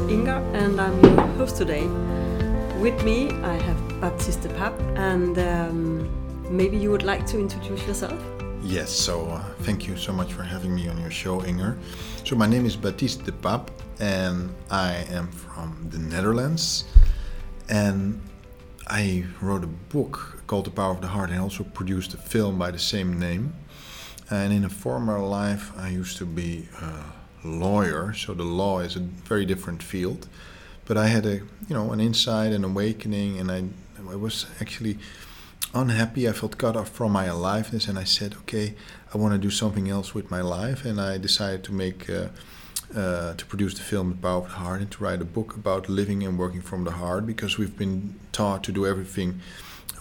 is Inger and I'm your host today. With me, I have Baptiste de Pape, and um, maybe you would like to introduce yourself? Yes, so uh, thank you so much for having me on your show, Inger. So, my name is Baptiste de Pape, and I am from the Netherlands. And I wrote a book called The Power of the Heart and also produced a film by the same name. And in a former life, I used to be a lawyer, so the law is a very different field. But I had a, you know, an insight, an awakening, and I, I was actually unhappy. I felt cut off from my aliveness, and I said, okay, I want to do something else with my life. And I decided to make, uh, uh, to produce the film about the Heart and to write a book about living and working from the heart because we've been taught to do everything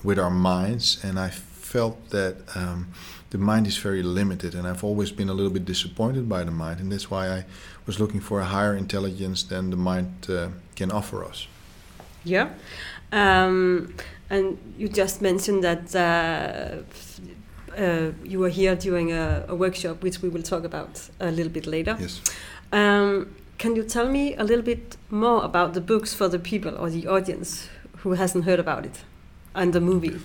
with our minds. And I felt that um, the mind is very limited, and I've always been a little bit disappointed by the mind, and that's why I was looking for a higher intelligence than the mind uh, can offer us. Yeah. Um, and you just mentioned that uh, uh, you were here during a, a, workshop, which we will talk about a little bit later. Yes. Um, can you tell me a little bit more about the books for the people or the audience who hasn't heard about it and the movie?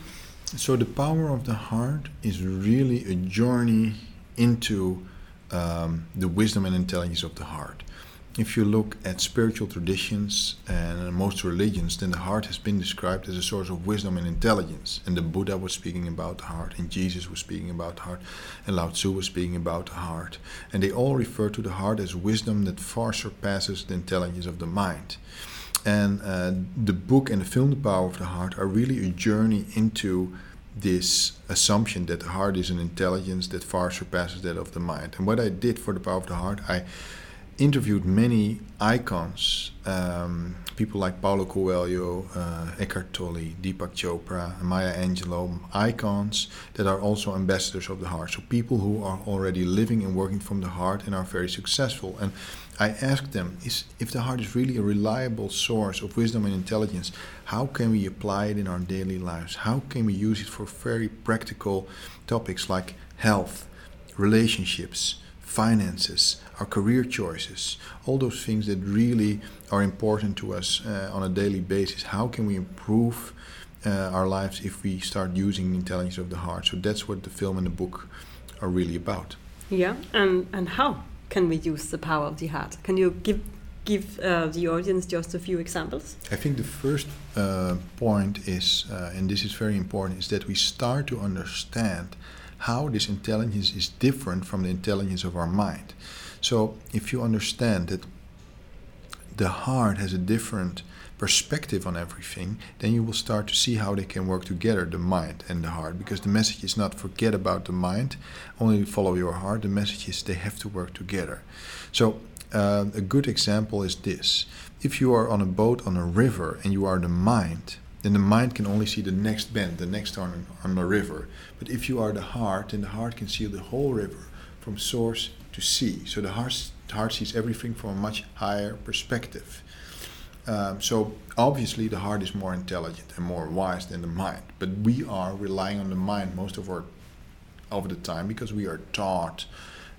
So, The Power of the Heart is really a journey into um, the wisdom and intelligence of the heart if you look at spiritual traditions and most religions, then the heart has been described as a source of wisdom and intelligence. And the Buddha was speaking about the heart, and Jesus was speaking about the heart, and Lao Tzu was speaking about the heart. And they all refer to the heart as wisdom that far surpasses the intelligence of the mind. And uh, the book and the film, The Power of the Heart, are really a journey into this assumption that the heart is an intelligence that far surpasses that of the mind. And what I did for The Power of the Heart, I interviewed many icons, um, people like Paulo Coelho, uh, Eckhart Tolle, Deepak Chopra, Maya Angelou, icons that are also ambassadors of the heart. So people who are already living and working from the heart and are very successful. And I asked them, is, if the heart is really a reliable source of wisdom and intelligence, how can we apply it in our daily lives? How can we use it for very practical topics like health, relationships, finances, our career choices, all those things that really are important to us uh, on a daily basis. How can we improve uh, our lives if we start using the intelligence of the heart? So that's what the film and the book are really about. Yeah, and and how can we use the power of the heart? Can you give give uh, the audience just a few examples? I think the first uh, point is, uh, and this is very important, is that we start to understand how this intelligence is different from the intelligence of our mind. So if you understand that the heart has a different perspective on everything, then you will start to see how they can work together, the mind and the heart. Because the message is not forget about the mind, only follow your heart. The message is they have to work together. So uh, a good example is this: if you are on a boat on a river and you are the mind, then the mind can only see the next bend, the next turn on the river. But if you are the heart, then the heart can see the whole river from source to sea. So the heart, the heart sees everything from a much higher perspective. Um, so obviously the heart is more intelligent and more wise than the mind. But we are relying on the mind most of our of the time because we are taught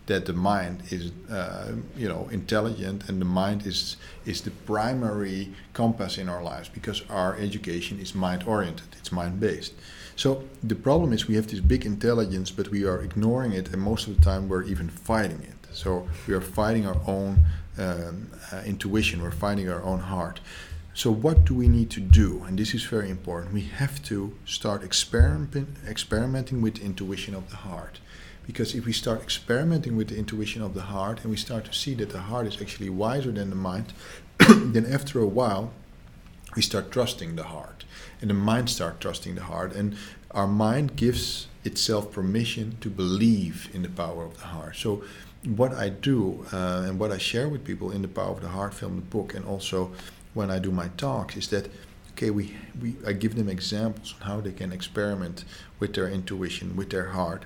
that the mind is uh, you know intelligent and the mind is is the primary compass in our lives because our education is mind oriented it's mind based so the problem is we have this big intelligence but we are ignoring it and most of the time we're even fighting it so we are fighting our own um, uh, intuition we're finding our own heart so what do we need to do and this is very important we have to start experiment, experimenting with intuition of the heart because if we start experimenting with the intuition of the heart and we start to see that the heart is actually wiser than the mind, then after a while, we start trusting the heart. And the mind starts trusting the heart. And our mind gives itself permission to believe in the power of the heart. So, what I do uh, and what I share with people in the Power of the Heart film, the book, and also when I do my talks is that okay, we, we I give them examples on how they can experiment with their intuition, with their heart,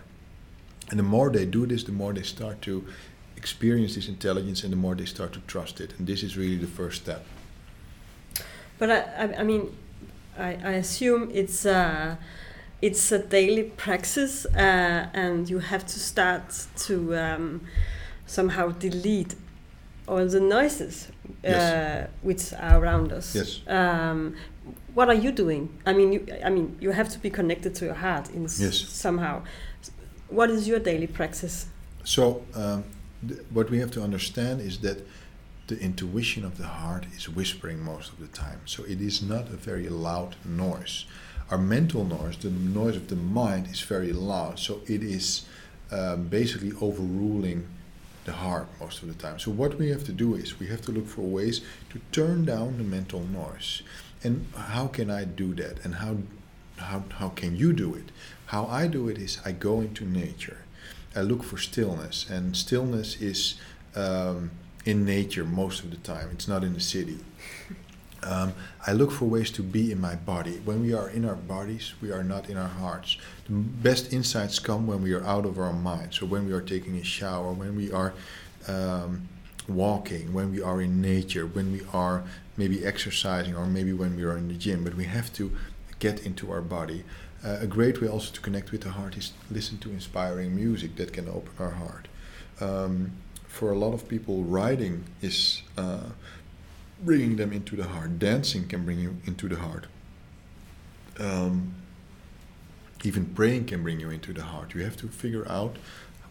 and the more they do this, the more they start to experience this intelligence and the more they start to trust it. And this is really the first step. But I, I, I mean, I, I assume it's a, it's a daily practice uh, and you have to start to um, somehow delete all the noises uh, Yes. which are around us. Yes. Um, what are you doing? I mean, you, I mean, you have to be connected to your heart in Yes. somehow. What is your daily practice? So, um, th- what we have to understand is that the intuition of the heart is whispering most of the time. So, it is not a very loud noise. Our mental noise, the noise of the mind, is very loud. So, it is um, basically overruling the heart most of the time. So, what we have to do is we have to look for ways to turn down the mental noise. And how can I do that? And how, how, how can you do it? How I do it is I go into nature. I look for stillness, and stillness is um, in nature most of the time. It's not in the city. Um, I look for ways to be in my body. When we are in our bodies, we are not in our hearts. The best insights come when we are out of our mind. So when we are taking a shower, when we are um, walking, when we are in nature, when we are maybe exercising, or maybe when we are in the gym. But we have to get into our body. Uh, a great way also to connect with the heart is listen to inspiring music that can open our heart. Um, for a lot of people, writing is uh, bringing them into the heart. Dancing can bring you into the heart. Um, even praying can bring you into the heart. You have to figure out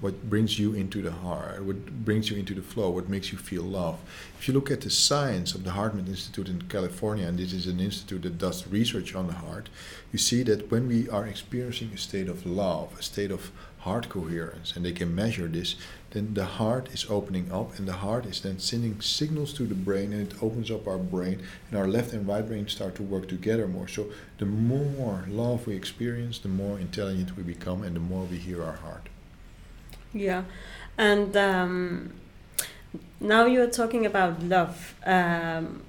what brings you into the heart, what brings you into the flow, what makes you feel love. If you look at the science of the HeartMath Institute in California, and this is an institute that does research on the heart, you see that when we are experiencing a state of love, a state of heart coherence, and they can measure this, then the heart is opening up, and the heart is then sending signals to the brain, and it opens up our brain, and our left and right brain start to work together more. So the more love we experience, the more intelligent we become, and the more we hear our heart. Yeah, and um, now you are talking about love. Um,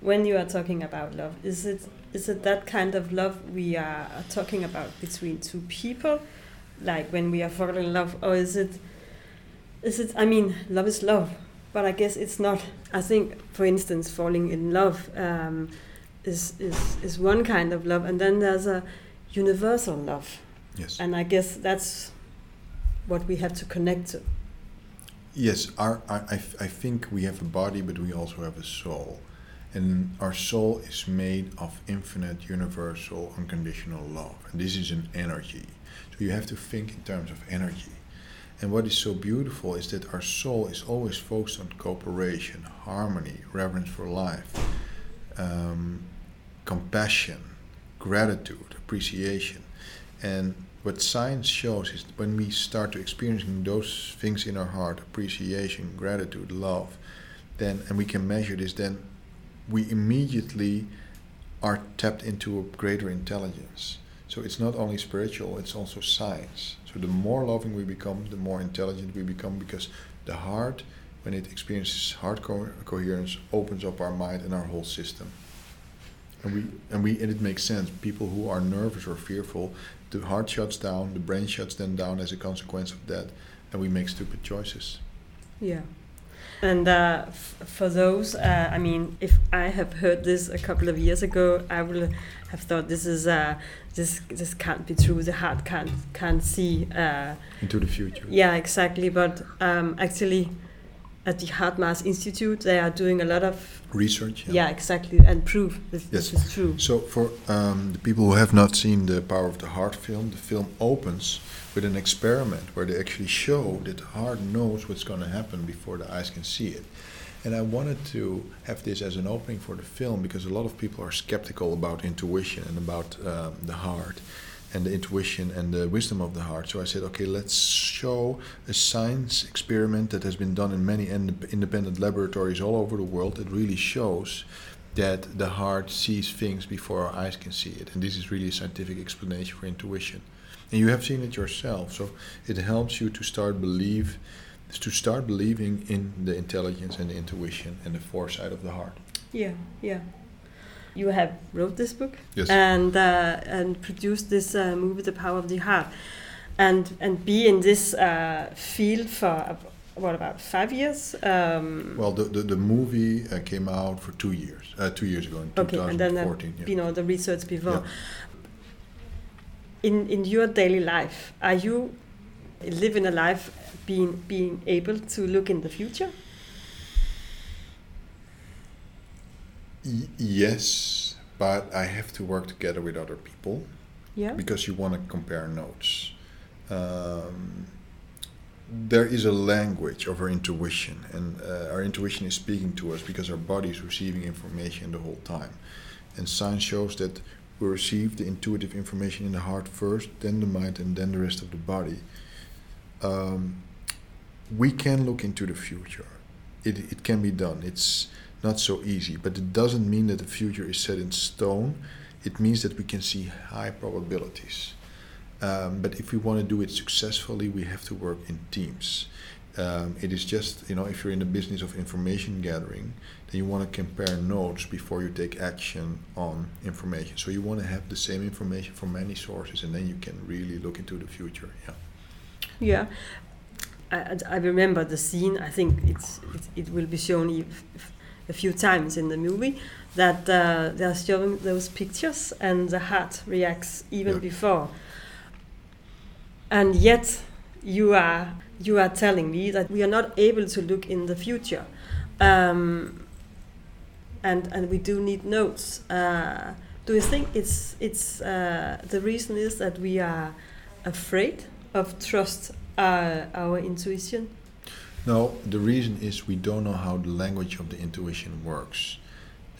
when you are talking about love, is it is it that kind of love we are talking about between two people, like when we are falling in love, or is it is it? I mean, love is love, but I guess it's not. I think, for instance, falling in love um, is is is one kind of love, and then there's a universal love, Yes. and I guess that's what we have to connect to. Yes, our, our, I, I think we have a body, but we also have a soul. And our soul is made of infinite, universal, unconditional love. And this is an energy. So you have to think in terms of energy. And what is so beautiful is that our soul is always focused on cooperation, harmony, reverence for life, um, compassion, gratitude, appreciation. And what science shows is when we start to experiencing those things in our heart appreciation gratitude love then and we can measure this then we immediately are tapped into a greater intelligence so it's not only spiritual it's also science so the more loving we become the more intelligent we become because the heart when it experiences heart co- coherence opens up our mind and our whole system and we and we and it makes sense people who are nervous or fearful the heart shuts down, the brain shuts then down as a consequence of that, and we make stupid choices. Yeah. And uh, f- for those, uh, I mean, if I have heard this a couple of years ago, I would have thought this is uh, this this can't be true. The heart can't can't see. Uh, Into the future. yeah, exactly. But um, actually, at the HeartMath Institute, they are doing a lot of Research. yeah, exactly, and prove this, this Yes. is true. So for um, the people who have not seen the Power of the Heart film, the film opens with an experiment where they actually show that the heart knows what's going to happen before the eyes can see it. And I wanted to have this as an opening for the film because a lot of people are skeptical about intuition and about um, the heart and the intuition and the wisdom of the heart. So I said, okay, let's show a science experiment that has been done in many ind- independent laboratories all over the world that really shows that the heart sees things before our eyes can see it. And this is really a scientific explanation for intuition. And you have seen it yourself, so it helps you to start believe to start believing in the intelligence and the intuition and the foresight of the heart. Yeah, yeah. You have wrote this book Yes. and uh, and produced this uh, movie, The Power of the Heart, and and be in this uh, field for what about five years? Um, Well, the, the, the movie uh, came out for two years, uh, two years ago in okay, and then uh, 2014. yeah. you know the research before. Yeah. In in your daily life, are you living a life being being able to look in the future? Y- yes, but I have to work together with other people Yeah. because you want to compare notes. Um, there is a language of our intuition, and uh, our intuition is speaking to us because our body is receiving information the whole time. And science shows that we receive the intuitive information in the heart first, then the mind, and then the rest of the body. Um, we can look into the future. It, it can be done. It's not so easy, but it doesn't mean that the future is set in stone. It means that we can see high probabilities. Um, but if we want to do it successfully, we have to work in teams. Um, it is just, you know, if you're in the business of information gathering, then you want to compare notes before you take action on information. So you want to have the same information from many sources, and then you can really look into the future. Yeah. Yeah. I, I- remember the scene. I think it's it, it will be shown if, if a few times in the movie that uh, they're showing those pictures and the heart reacts even Yeah. before. And yet, you are you are telling me that we are not able to look in the future, um, and and we do need notes. Uh, do you think it's it's uh, the reason is that we are afraid of trust uh, our intuition? No, the reason is we don't know how the language of the intuition works.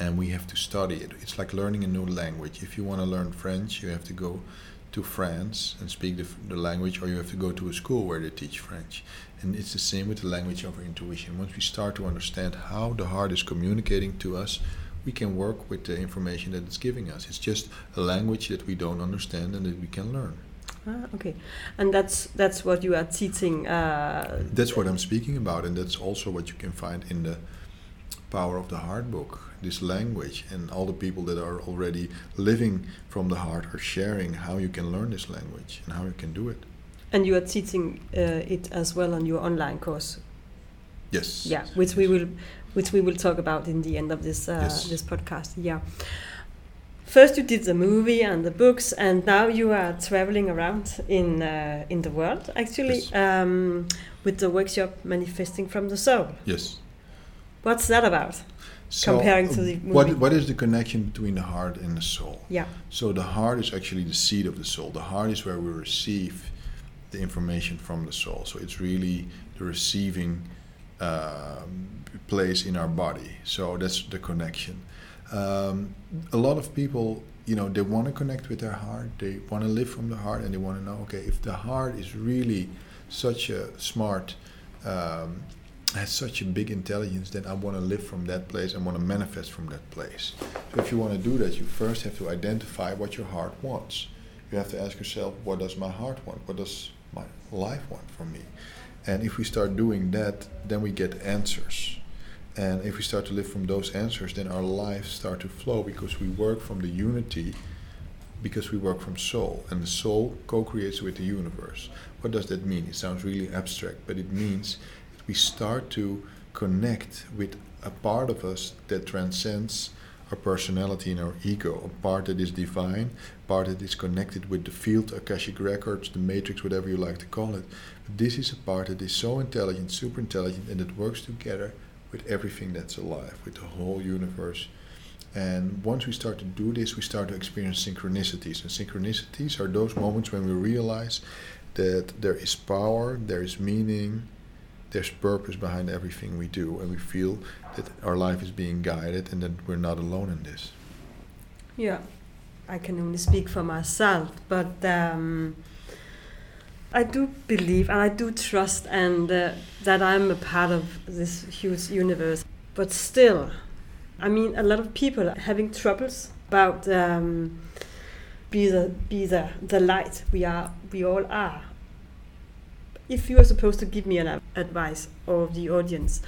And we have to study it. It's like learning a new language. If you want to learn French, you have to go to France and speak the, the language, or you have to go to a school where they teach French. And it's the same with the language of our intuition. Once we start to understand how the heart is communicating to us, we can work with the information that it's giving us. It's just a language that we don't understand and that we can learn. Ah, okay, and that's that's what you are teaching. Uh, That's what I'm speaking about, and that's also what you can find in the Power of the Heart book. This language, and all the people that are already living from the heart are sharing how you can learn this language and how you can do it. And you are teaching uh, it as well on your online course. Yes. Yeah, which we will which we will talk about in the end of this uh, Yes. this podcast. Yeah. First, you did the movie and the books, and now you are traveling around in uh, in the world, actually, Yes. um, with the workshop manifesting from the soul. Yes. What's that about? So, Comparing to the uh, movie. What, what is the connection between the heart and the soul? Yeah. So the heart is actually the seat of the soul. The heart is where we receive the information from the soul. So it's really the receiving um, place in our body. So that's the connection. Um, a lot of people, you know, they want to connect with their heart. They want to live from the heart, and they want to know, okay, if the heart is really such a smart um, has such a big intelligence, then I want to live from that place and want to manifest from that place. So if you want to do that, you first have to identify what your heart wants. You have to ask yourself, what does my heart want? What does my life want from me? And if we start doing that, then we get answers. And if we start to live from those answers, then our lives start to flow because we work from the unity because we work from soul and the soul co-creates with the universe what does that mean it sounds really abstract but it means that we start to connect with a part of us that transcends our personality and our ego a part that is divine part that is connected with the field akashic records the matrix whatever you like to call it but this is a part that is so intelligent super intelligent and that works together with everything that's alive with the whole universe and once we start to do this, we start to experience synchronicities. And synchronicities are those moments when we realize that there is power, there is meaning, there's purpose behind everything we do, and we feel that our life is being guided and that we're not alone in this. Yeah, I can only speak for myself, but um, I do believe and I do trust and uh, that I'm a part of this huge universe. But still, I mean, a lot of people are having troubles about um, be the be the the light we are we all are. If you are supposed to give me an advice of the audience,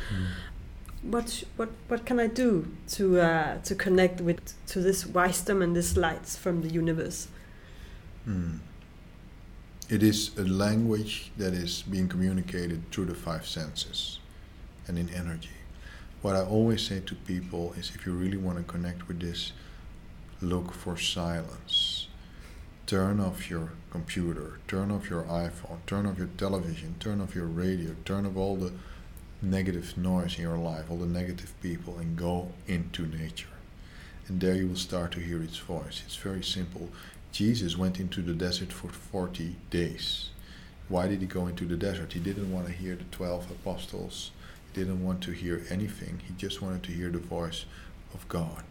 what what what can I do to uh, to connect with to this wisdom and this lights from the universe? Mm. It is a language that is being communicated through the five senses and in energy. What I always say to people is if you really want to connect with this, look for silence. Turn off your computer, turn off your iPhone, turn off your television, turn off your radio, turn off all the negative noise in your life, all the negative people, and go into nature. and there you will start to hear its voice. It's very simple. Jesus went into the desert for 40 days. Why did he go into the desert? He didn't want to hear the 12 apostles. He didn't want to hear anything. He just wanted to hear the voice of God.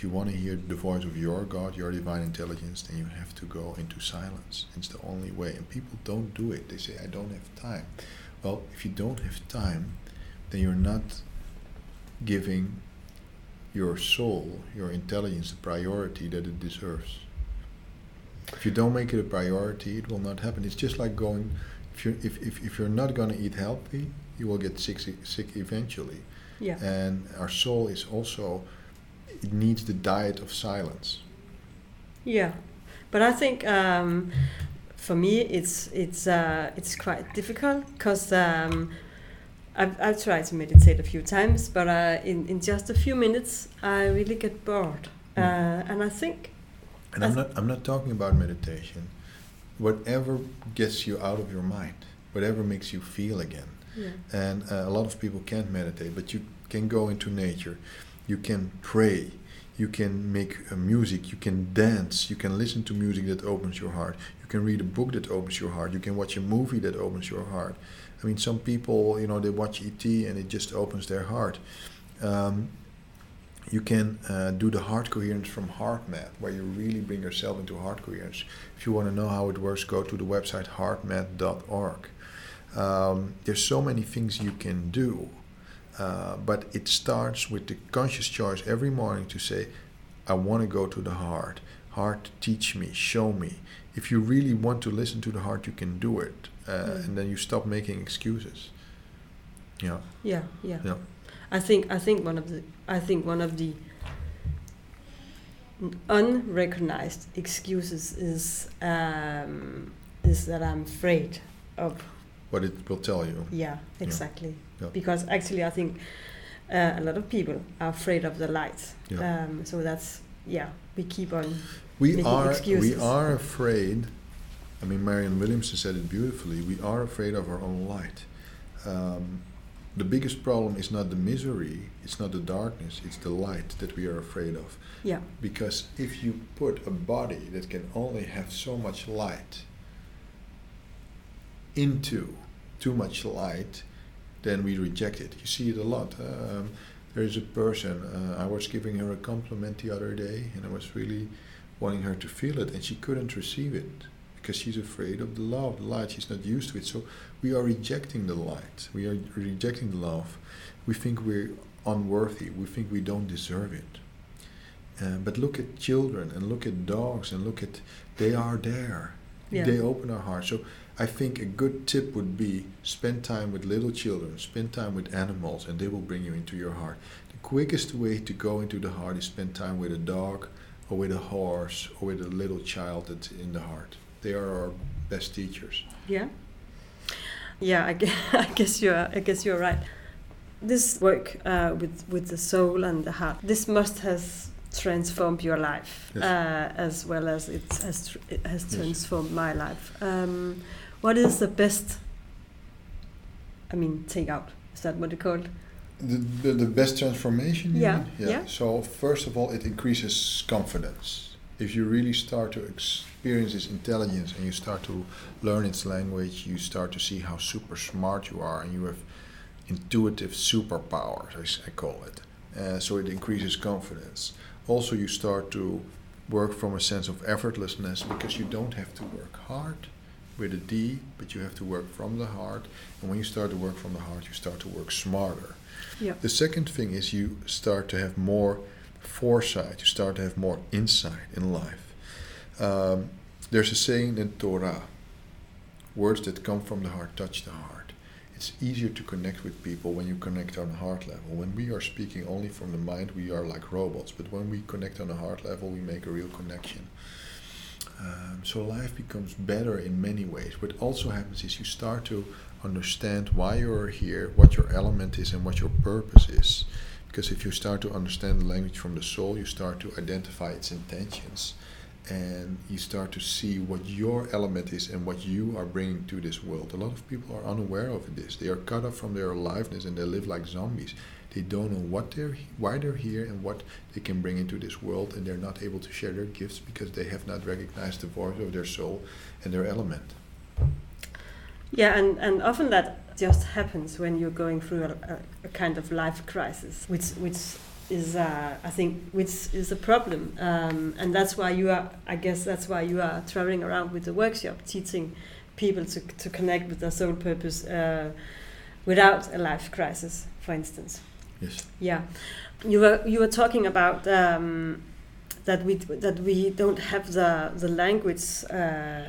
If you want to hear the voice of your God, your divine intelligence, then you have to go into silence. It's the only way. And people don't do it. They say, I don't have time. Well, if you don't have time, then you're not giving your soul, your intelligence, the priority that it deserves. If you don't make it a priority, it will not happen. It's just like going, if you're, if, if, if you're not going to eat healthy, you will get sick, sick eventually. Yeah. And our soul is also, it needs the diet of silence. Yeah, but I think um, for me it's it's uh, it's quite difficult because um, I've, I've tried to meditate a few times, but uh, in in just a few minutes I really get bored, Mm. uh, and I think And I'm not, I'm not talking about meditation. Whatever gets you out of your mind, whatever makes you feel again. yeah, And uh, a lot of people can't meditate, but you can go into nature. You can pray. You can make uh, music. You can dance. You can listen to music that opens your heart. You can read a book that opens your heart. You can watch a movie that opens your heart. I mean, some people, you know, they watch ET and it just opens their heart. Um, you can uh, do the heart coherence from HeartMath, where you really bring yourself into heart coherence. If you want to know how it works, go to the website heartmath.org. Um, there's so many things you can do, uh, but it starts with the conscious choice every morning to say, I want to go to the heart. Heart, teach me, show me. If you really want to listen to the heart, you can do it, uh, Mm. and then you stop making excuses. Yeah, yeah, yeah. yeah. I think I think one of the I think one of the unrecognized excuses is um, is that I'm afraid of What it will tell you. yeah exactly Yeah. because actually I think uh, a lot of people are afraid of the light Yeah. um, so that's yeah we keep on We are we are afraid. I mean, Marianne Williamson said it beautifully. We are afraid of our own light. Um, the biggest problem is not the misery, it's not the darkness, it's the light that we are afraid of. yeah Because if you put a body that can only have so much light into too much light, then we reject it. You see it a lot. Um, there is a person, uh, I was giving her a compliment the other day, and I was really wanting her to feel it, and she couldn't receive it because she's afraid of the love, the light. She's not used to it. So we are rejecting the light. We are rejecting the love. We think we're unworthy. We think we don't deserve it. Uh, but look at children and look at dogs and look at they are there. Yeah. They open our hearts. So I think a good tip would be spend time with little children, spend time with animals, and they will bring you into your heart. The quickest way to go into the heart is spend time with a dog or with a horse or with a little child that's in the heart. They are our best teachers. yeah yeah I guess, I guess you're I guess you're right this work uh, with with the soul and the heart this must has transformed your life Yes. uh, as well as it has it has Yes. transformed my life um, what is the best I mean take out is that what call it The, the, the best transformation? Yeah, mean? yeah. So, first of all, it increases confidence. If you really start to experience its intelligence and you start to learn its language, you start to see how super smart you are and you have intuitive superpowers, i call it. Uh, so, it increases confidence. Also, you start to work from a sense of effortlessness because you don't have to work hard with a D, but you have to work from the heart. And when you start to work from the heart, you start to work smarter. yeah The second thing is you start to have more foresight, you start to have more insight in life. Um, there's a saying in Torah words that come from the heart touch the heart. It's easier to connect with people when you connect on the heart level. When we are speaking only from the mind, we are like robots, but when we connect on the heart level, we make a real connection. Um, so life becomes better in many ways. What also happens is you start to understand why you're here, what your element is, and what your purpose is. Because if you start to understand the language from the soul, you start to identify its intentions, and you start to see what your element is and what you are bringing to this world. A lot of people are unaware of this. They are cut off from their aliveness and they live like zombies. They don't know what they're, why they're here, and what they can bring into this world, and they're not able to share their gifts because they have not recognized the voice of their soul and their element. Yeah, and, and often that just happens when you're going through a, a, kind of life crisis, which which is uh, I think which is a problem, um, and that's why you are. I guess that's why you are traveling around with the workshop, teaching people to to connect with their soul purpose uh, without a life crisis, for instance. Yes. Yeah, you were you were talking about um, that we that we don't have the the language uh,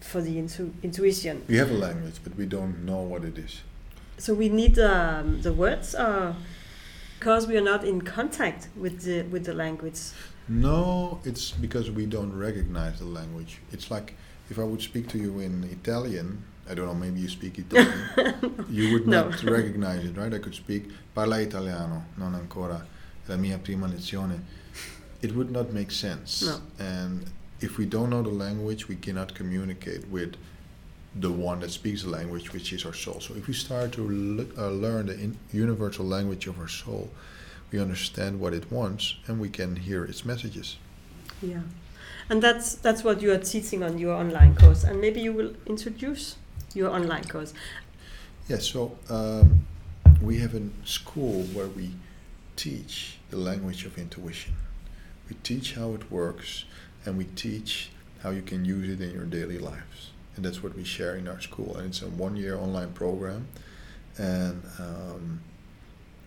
for the intu intuition. We have a language, but we don't know what it is. So we need um, the words, uh, because we are not in contact with the with the language. No, it's because we don't recognize the language. It's like if I would speak to you in Italian, I don't know, maybe you speak Italian, you would No. not recognize it, right? I could speak parla italiano, non ancora, la mia prima lezione. It would not make sense. No. And if we don't know the language, we cannot communicate with the one that speaks the language, which is our soul. So if we start to uh, learn the in- universal language of our soul, we understand what it wants and we can hear its messages. Yeah, and that's that's what you are teaching on your online course, and maybe you will introduce your online course. Yes, so um, we have a school where we teach the language of intuition. We teach how it works and we teach how you can use it in your daily lives. And that's what we share in our school. And it's a one year online program. And um,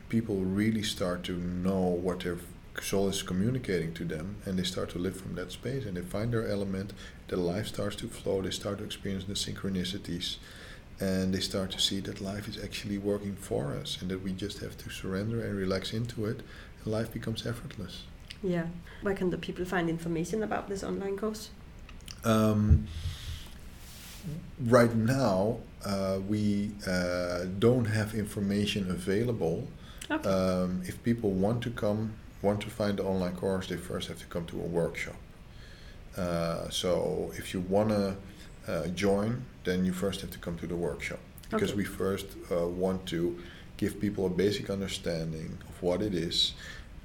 people really start to know what their soul is communicating to them and they start to live from that space and they find their element. Their life starts to flow. They start to experience the synchronicities and they start to see that life is actually working for us and that we just have to surrender and relax into it and life becomes effortless Yeah, where can the people find information about this online course? um, right now uh, we uh, don't have information available Okay. um, if people want to come want to find the online course they first have to come to a workshop uh, so if you want to uh, join then you first have to come to the workshop because Okay. we first uh, want to give people a basic understanding of what it is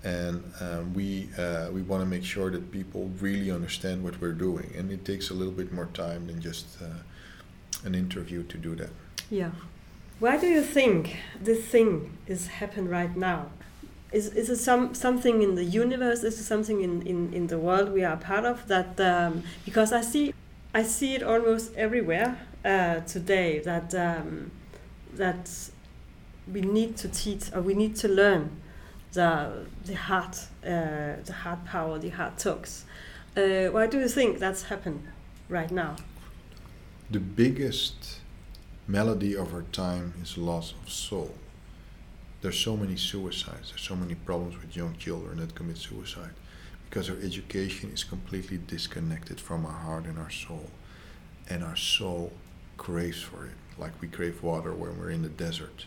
and um, we uh, we want to make sure that people really understand what we're doing and it takes a little bit more time than just uh, an interview to do that Yeah. Why do you think this thing is happening right now? Is, is it some something in the universe? Is it something in, in, in the world we are part of that? Um, because I see I see it almost everywhere uh, today that um, that we need to teach or we need to learn the the heart uh, the heart power the heart talks. Uh, why do you think that's happened right now? the biggest melody of our time is loss of soul. There's so many suicides, there's so many problems with young children that commit suicide because our education is completely disconnected from our heart and our soul. And our soul craves for it, like we crave water when we're in the desert.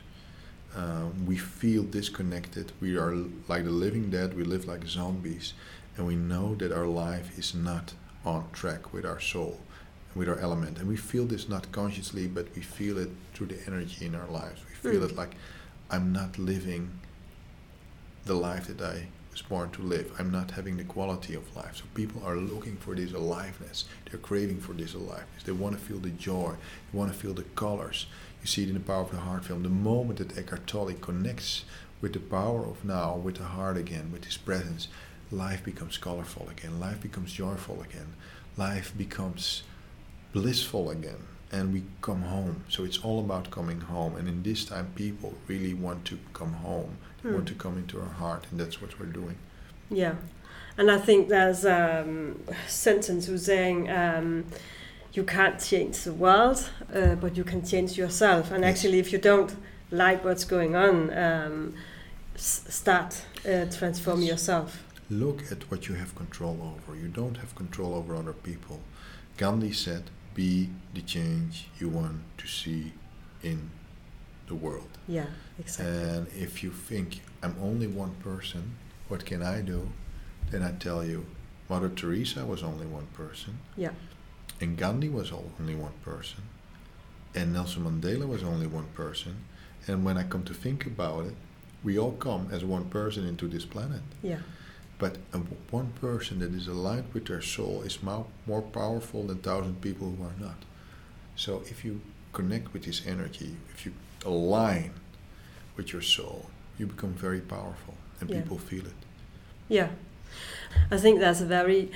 Um, we feel disconnected. We are like the living dead. We live like zombies. And we know that our life is not on track with our soul with our element and we feel this not consciously but we feel it through the energy in our lives we feel Mm. it like i'm not living the life that i was born to live. I'm not having the quality of life. So people are looking for this aliveness. They're craving for this aliveness. They want to feel the joy. They want to feel the colors. You see it in the power of the heart film. The moment that eckhart tolle connects with the power of now with the heart again with his presence life becomes colorful again. Life becomes joyful again. Life becomes blissful again and we come home. So it's all about coming home. And in this time people really want to come home. They want to come into our heart and that's what we're doing. Yeah, and I think there's um, a sentence who's saying um, you can't change the world, uh, but you can change yourself. And actually, if you don't like what's going on, um, s- start uh, transform yourself. look at what you have control over. You don't have control over other people. Gandhi said be the change you want to see in the world Yeah, exactly. And if you think I'm only one person, what can I do? Then I tell you, Mother Teresa was only one person. Yeah. And Gandhi was only one person. And Nelson Mandela was only one person. And when I come to think about it, we all come as one person into this planet. Yeah. But one person that is aligned with their soul is more, more powerful than thousand people who are not. So if you connect with this energy, if you align with your soul, you become very powerful and Yeah. people feel it. Yeah, I think that's a very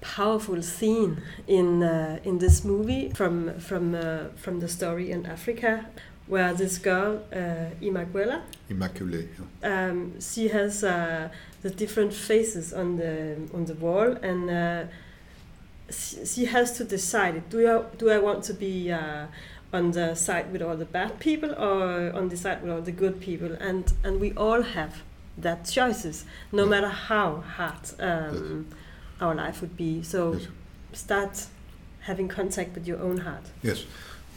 powerful scene in uh, in this movie from from uh, from the story in Africa, where this girl uh, Imaguela, Immaculée. yeah. um, she has uh, the different faces on the on the wall, and uh, she, she has to decide: do I do I want to be uh, on the side with all the bad people, or on the side with all the good people? And and we all have that choices, no matter how hard um, our life would be. So Yes. start having contact with your own heart. Yes.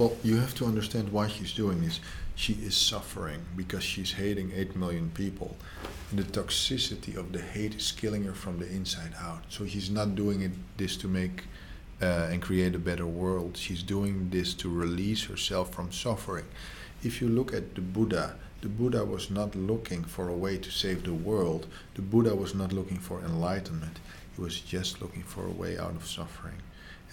Well, you have to understand why she's doing this. She is suffering because she's hating 8 million people. And the toxicity of the hate is killing her from the inside out. So she's not doing it this to make uh, and create a better world. She's doing this to release herself from suffering. If you look at the Buddha, the Buddha was not looking for a way to save the world. The Buddha was not looking for enlightenment. He was just looking for a way out of suffering.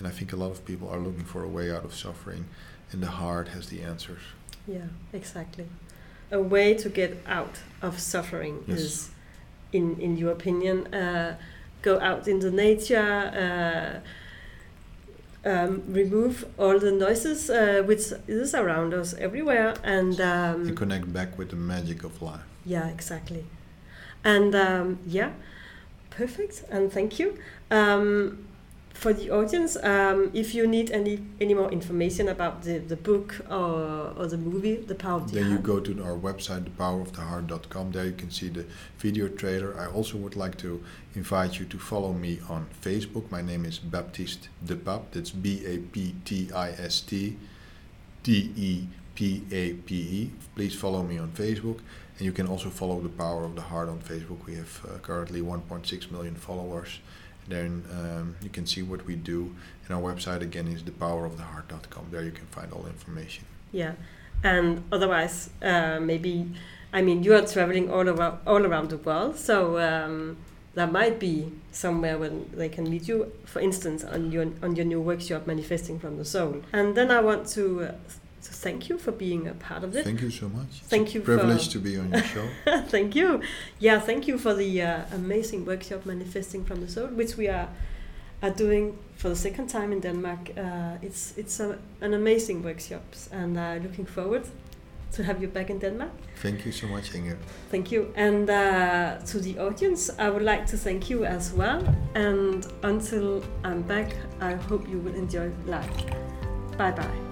And I think a lot of people are looking for a way out of suffering, and the heart has the answers. Yeah, exactly. A way to get out of suffering Yes. is, in in your opinion, uh, go out in the nature, uh, um, remove all the noises uh, which is around us everywhere, and um, and connect back with the magic of life. yeah, exactly. And um, yeah, perfect. And thank you. For the audience, um, if you need any any more information about the, the book or, or the movie, The Power of the Then you go to our website, thepoweroftheheart.com. There you can see the video trailer. I also would like to invite you to follow me on Facebook. My name is Baptiste de Pape. That's B A P T I S T D E P A P E. Please follow me on Facebook. And you can also follow The Power of the Heart on Facebook. We have uh, currently 1.6 million followers. Then um, you can see what we do. And our website again is thepoweroftheheart.com. There you can find all information. Yeah, and otherwise, uh, maybe I mean you are traveling all around all around the world, so um, there might be somewhere when they can meet you. For instance, on your on your new workshop, manifesting from the soul. And then I want to. To thank you for being a part of it. Thank you so much. It's Thank a you for- to be on your show. thank you. Yeah, thank you for the uh, amazing workshop manifesting from the soul, which we are are doing for the second time in Denmark. Uh, it's it's a, an amazing workshop, and uh, looking forward to have you back in Denmark. Thank you so much, Inger. Thank you. And uh, to the audience, I would like to thank you as well. And until I'm back, I hope you will enjoy life. Bye bye.